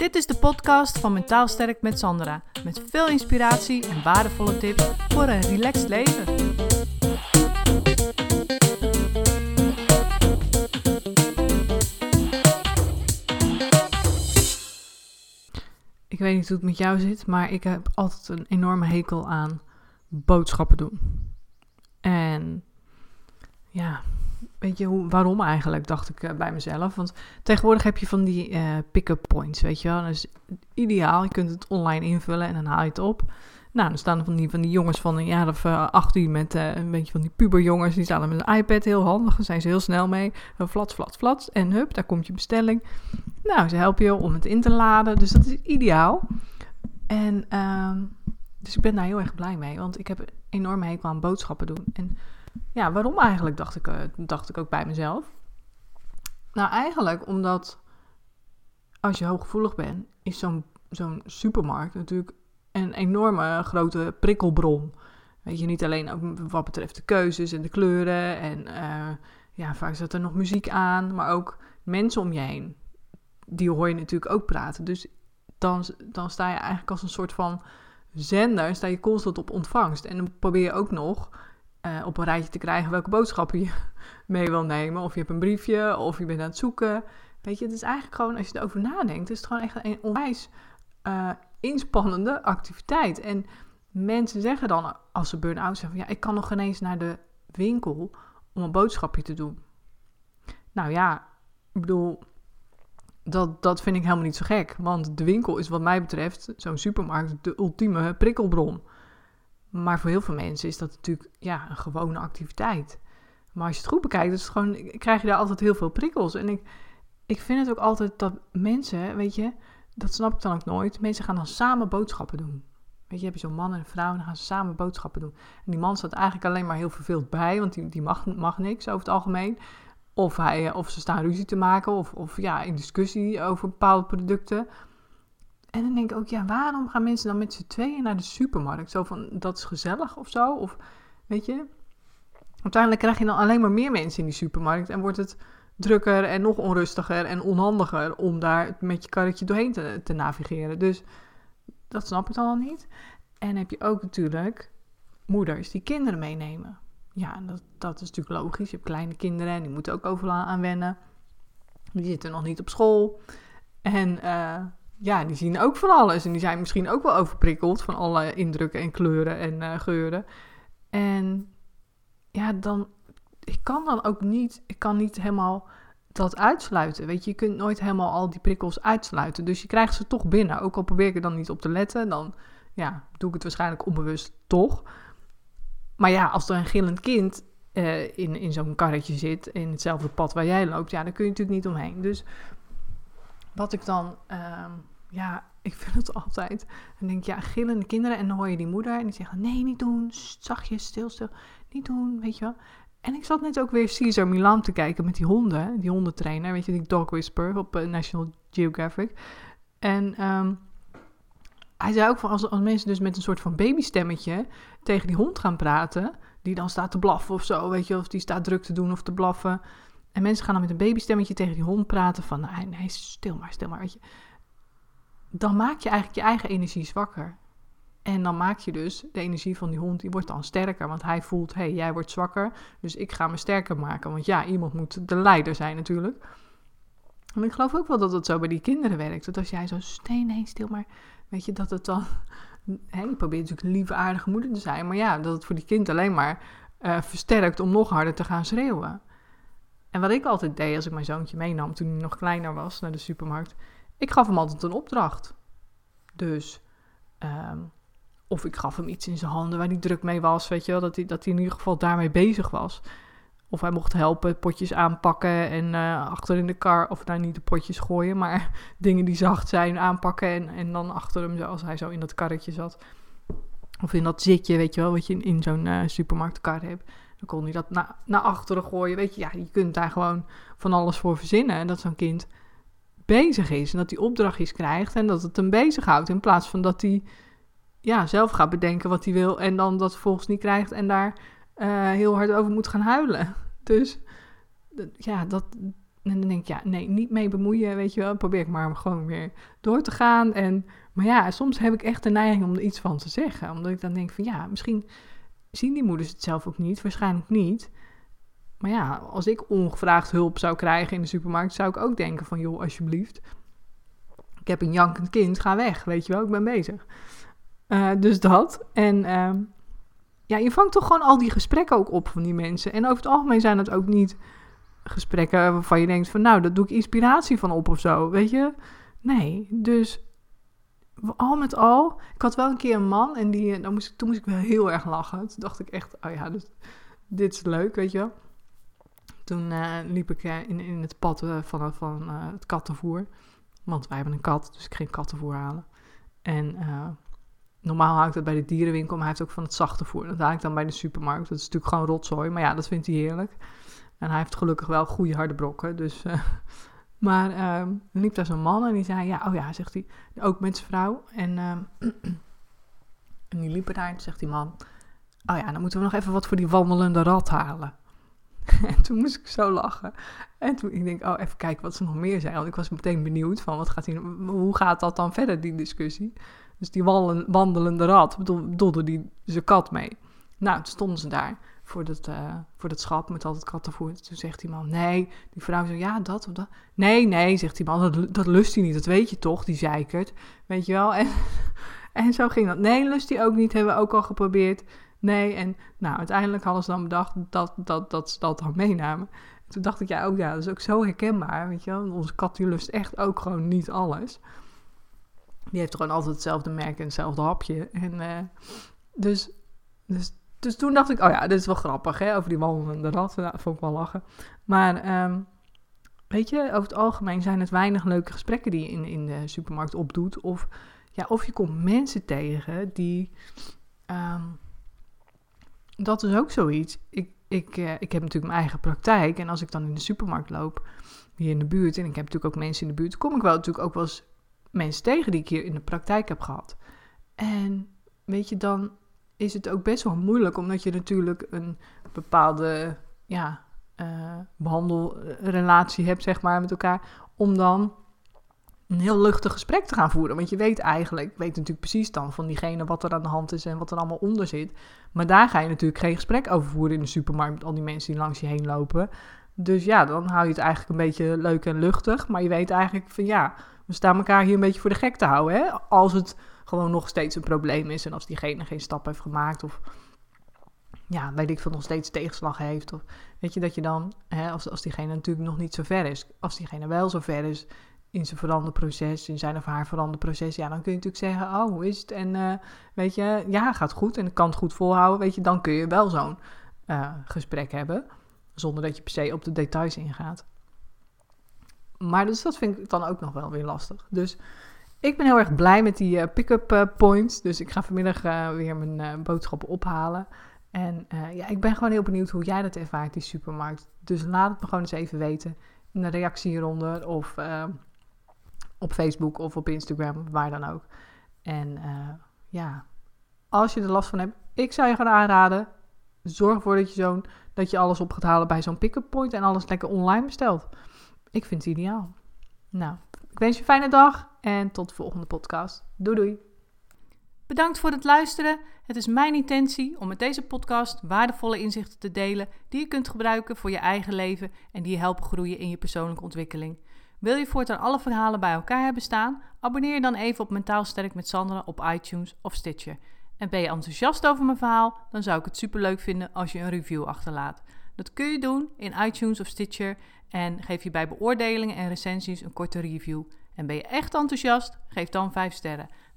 Dit is de podcast van Mentaal Sterk met Sandra. Met veel inspiratie en waardevolle tips voor een relaxed leven. Ik weet niet hoe het met jou zit, maar ik heb altijd een enorme hekel aan boodschappen doen. En ja, weet je hoe, waarom eigenlijk, dacht ik eh, bij mezelf. Want tegenwoordig heb je van die uh, pick-up points, weet je wel. Dat is ideaal, je kunt het online invullen en dan haal je het op. Nou, dan staan er van die, van die jongens van een jaar of uh, 18 met een beetje van die puberjongens. Die staan er met een iPad, heel handig. Daar zijn ze heel snel mee. Flats, flats, flats. En hup, daar komt je bestelling. Nou, ze helpen je om het in te laden. Dus dat is ideaal. En ehm, dus ik ben daar heel erg blij mee. Want ik heb enorm hekel aan boodschappen doen. En ja, waarom eigenlijk, dacht ik, uh, dacht ik ook bij mezelf. Nou, eigenlijk omdat als je hooggevoelig bent, is zo'n zo'n supermarkt natuurlijk een enorme grote prikkelbron. Weet je, niet alleen ook wat betreft de keuzes en de kleuren en uh, ja, vaak zit er nog muziek aan, maar ook mensen om je heen. Die hoor je natuurlijk ook praten. Dus dan, dan sta je eigenlijk als een soort van zender, sta je constant op ontvangst. En dan probeer je ook nog uh, op een rijtje te krijgen welke boodschappen je mee wil nemen. Of je hebt een briefje, of je bent aan het zoeken. Weet je, het is eigenlijk gewoon, als je erover nadenkt, het is gewoon echt een onwijs uh, inspannende activiteit. En mensen zeggen dan, als ze burn-out zijn, van ja, ik kan nog ineens naar de winkel om een boodschapje te doen. Nou ja, ik bedoel, dat, dat vind ik helemaal niet zo gek. Want de winkel is wat mij betreft, zo'n supermarkt, de ultieme prikkelbron. Maar voor heel veel mensen is dat natuurlijk ja, een gewone activiteit. Maar als je het goed bekijkt, is krijg je daar altijd heel veel prikkels. En ik, ik vind het ook altijd dat mensen, weet je, dat snap ik dan ook nooit. Mensen gaan dan samen boodschappen doen. Weet je, heb je zo'n man en een vrouw en dan gaan ze samen boodschappen doen. En die man staat eigenlijk alleen maar heel verveeld bij, want die, die mag, mag niks over het algemeen. Of, hij, of ze staan ruzie te maken, of, of ja, in discussie over bepaalde producten. En dan denk ik ook, ja, waarom gaan mensen dan met z'n tweeën naar de supermarkt? Zo van, dat is gezellig of zo? Of, weet je? Uiteindelijk krijg je dan alleen maar meer mensen in die supermarkt en wordt het drukker en nog onrustiger en onhandiger om daar met je karretje doorheen te, navigeren. Dus dat snap ik dan al niet. En heb je ook natuurlijk moeders die kinderen meenemen. Ja, dat, dat is natuurlijk logisch. Je hebt kleine kinderen en die moeten ook overal aan wennen. Die zitten nog niet op school. En uh, ja, die zien ook van alles. En die zijn misschien ook wel overprikkeld van alle indrukken en kleuren en uh, geuren. En ja, dan, ik kan dan ook niet, ik kan niet helemaal dat uitsluiten. Weet je, je kunt nooit helemaal al die prikkels uitsluiten. Dus je krijgt ze toch binnen. Ook al probeer ik er dan niet op te letten, dan ja, doe ik het waarschijnlijk onbewust toch. Maar ja, als er een gillend kind uh, in, in zo'n karretje zit, in hetzelfde pad waar jij loopt, ja, dan kun je natuurlijk niet omheen. Dus wat ik dan, uh, ja, ik vind het altijd. Dan denk ja, gillende kinderen. En dan hoor je die moeder en die zegt, nee, niet doen, zachtjes, stil, stil, niet doen, weet je wel. En ik zat net ook weer Caesar Milan te kijken met die honden, die hondentrainer, weet je, die Dog Whisper op uh, National Geographic. En um, hij zei ook van als, als mensen dus met een soort van babystemmetje tegen die hond gaan praten, die dan staat te blaffen of zo, weet je, of die staat druk te doen of te blaffen. En mensen gaan dan met een babystemmetje tegen die hond praten van, nee, nee, stil maar, stil maar, weet je. Dan maak je eigenlijk je eigen energie zwakker. En dan maak je dus de energie van die hond, die wordt dan sterker. Want hij voelt, hé, hey, jij wordt zwakker, dus ik ga me sterker maken. Want ja, iemand moet de leider zijn natuurlijk. En ik geloof ook wel dat het zo bij die kinderen werkt. Dat als jij zo, nee, nee, stil maar, weet je, dat het dan... Hè, je probeert natuurlijk een lieve, aardige moeder te zijn. Maar ja, dat het voor die kind alleen maar uh, versterkt om nog harder te gaan schreeuwen. En wat ik altijd deed als ik mijn zoontje meenam toen hij nog kleiner was naar de supermarkt, ik gaf hem altijd een opdracht. Dus, um, of ik gaf hem iets in zijn handen waar hij druk mee was, weet je wel, dat hij, dat hij in ieder geval daarmee bezig was. Of hij mocht helpen, potjes aanpakken en uh, achter in de kar, of nou niet de potjes gooien, maar dingen die zacht zijn aanpakken en, en dan achter hem, als hij zo in dat karretje zat. Of in dat zitje, weet je wel, wat je in, in zo'n uh, supermarktkar hebt. Dan kon hij dat na, naar achteren gooien. Weet je, ja, je kunt daar gewoon van alles voor verzinnen. En dat zo'n kind bezig is en dat hij opdrachtjes krijgt en dat het hem bezighoudt. In plaats van dat hij ja, zelf gaat bedenken wat hij wil en dan dat volgens niet krijgt en daar uh, heel hard over moet gaan huilen. Dus ja, dat, En dan denk ik, ja, nee, niet mee bemoeien, weet je wel. Probeer ik maar gewoon weer door te gaan. En, maar ja, soms heb ik echt de neiging om er iets van te zeggen. Omdat ik dan denk van, ja, misschien zien die moeders het zelf ook niet. Waarschijnlijk niet. Maar ja, als ik ongevraagd hulp zou krijgen in de supermarkt, zou ik ook denken van, joh, alsjeblieft. Ik heb een jankend kind, ga weg, weet je wel, ik ben bezig. Uh, dus dat. En uh, ja, je vangt toch gewoon al die gesprekken ook op van die mensen. En over het algemeen zijn het ook niet gesprekken waarvan je denkt van, nou, dat doe ik inspiratie van op of zo, weet je? Nee, dus al met al, ik had wel een keer een man en die, dan moest ik, toen moest ik wel heel erg lachen. Toen dacht ik echt, oh ja, dus, dit is leuk, weet je wel. Toen uh, liep ik uh, in, in het pad uh, van, van het kattenvoer. Want wij hebben een kat, dus ik ging kattenvoer halen. En normaal haal ik dat bij de dierenwinkel, maar hij heeft ook van het zachte voer. Dat haal ik dan bij de supermarkt. Dat is natuurlijk gewoon rotzooi, maar ja, dat vindt hij heerlijk. En hij heeft gelukkig wel goede harde brokken, dus... maar uh, liep daar zo'n man en die zei, ja, oh ja, zegt hij, ook met zijn vrouw. En, uh, en die liepen en zegt die man, oh ja, dan moeten we nog even wat voor die wandelende rat halen. en toen moest ik zo lachen. En toen ik denk, oh, even kijken wat ze nog meer zei. Want ik was meteen benieuwd van, wat gaat hij, hoe gaat dat dan verder, die discussie? Dus die wandelende rat, bedoelde die zijn kat mee. Nou, toen stonden ze daar voor dat, uh, voor schap met altijd kattenvoer. Toen zegt die man, nee. Die vrouw zegt, ja, dat of dat. Nee, nee, zegt die man, dat, dat lust hij niet. Dat weet je toch, die zeikert. Weet je wel? En, en zo ging dat. Nee, lust hij ook niet, hebben we ook al geprobeerd. Nee, en nou, uiteindelijk hadden ze dan bedacht dat, dat, dat ze dat dan meenamen. toen dacht ik, ja, ook, ja, dat is ook zo herkenbaar, weet je wel. Onze kat die lust echt ook gewoon niet alles. Die heeft gewoon altijd hetzelfde merk en hetzelfde hapje. En uh, dus, dus, dus toen dacht ik, oh ja, dit is wel grappig, hè, over die wandelende rat. Nou, dat vond ik wel lachen. Maar um, weet je, over het algemeen zijn het weinig leuke gesprekken die je in, in de supermarkt opdoet. Of, ja, of je komt mensen tegen die... Um, dat is ook zoiets. Ik, ik, uh, ik heb natuurlijk mijn eigen praktijk. En als ik dan in de supermarkt loop, hier in de buurt... en ik heb natuurlijk ook mensen in de buurt... kom ik wel natuurlijk ook wel eens mensen tegen die ik hier in de praktijk heb gehad. En weet je, dan is het ook best wel moeilijk, omdat je natuurlijk een bepaalde ja, uh, behandelrelatie hebt, zeg maar, met elkaar, om dan een heel luchtig gesprek te gaan voeren. Want je weet eigenlijk, weet natuurlijk precies dan van diegene wat er aan de hand is en wat er allemaal onder zit. Maar daar ga je natuurlijk geen gesprek over voeren in de supermarkt met al die mensen die langs je heen lopen. Dus ja, dan hou je het eigenlijk een beetje leuk en luchtig. Maar je weet eigenlijk van ja, we staan elkaar hier een beetje voor de gek te houden. Hè? Als het gewoon nog steeds een probleem is en als diegene geen stap heeft gemaakt of ja, weet ik veel, nog steeds tegenslag heeft. Of weet je dat je dan, hè, als, als diegene natuurlijk nog niet zo ver is, als diegene wel zo ver is in zijn veranderproces, in zijn of haar veranderproces, ja, dan kun je natuurlijk zeggen, oh, hoe is het? En uh, weet je, ja, gaat goed en kan het goed volhouden, weet je, dan kun je wel zo'n uh, gesprek hebben, zonder dat je per se op de details ingaat. Maar dus dat vind ik dan ook nog wel weer lastig. Dus ik ben heel erg blij met die uh, pick-up points. Dus ik ga vanmiddag weer mijn boodschappen ophalen. En ja, ik ben gewoon heel benieuwd hoe jij dat ervaart, die supermarkt. Dus laat het me gewoon eens even weten in de reactie hieronder. Of op Facebook of op Instagram, waar dan ook. En ja, als je er last van hebt, ik zou je gaan aanraden. Zorg ervoor dat je, zo'n, dat je alles op gaat halen bij zo'n pick-up point en alles lekker online bestelt. Ik vind het ideaal. Nou, ik wens je een fijne dag en tot de volgende podcast. Doei doei. Bedankt voor het luisteren. Het is mijn intentie om met deze podcast waardevolle inzichten te delen die je kunt gebruiken voor je eigen leven en die je helpen groeien in je persoonlijke ontwikkeling. Wil je voortaan alle verhalen bij elkaar hebben staan? Abonneer je dan even op Mentaal Sterk met Sandra op iTunes of Stitcher. En ben je enthousiast over mijn verhaal? Dan zou ik het superleuk vinden als je een review achterlaat. Dat kun je doen in iTunes of Stitcher en geef je bij beoordelingen en recensies een korte review. En ben je echt enthousiast? Geef dan 5 sterren.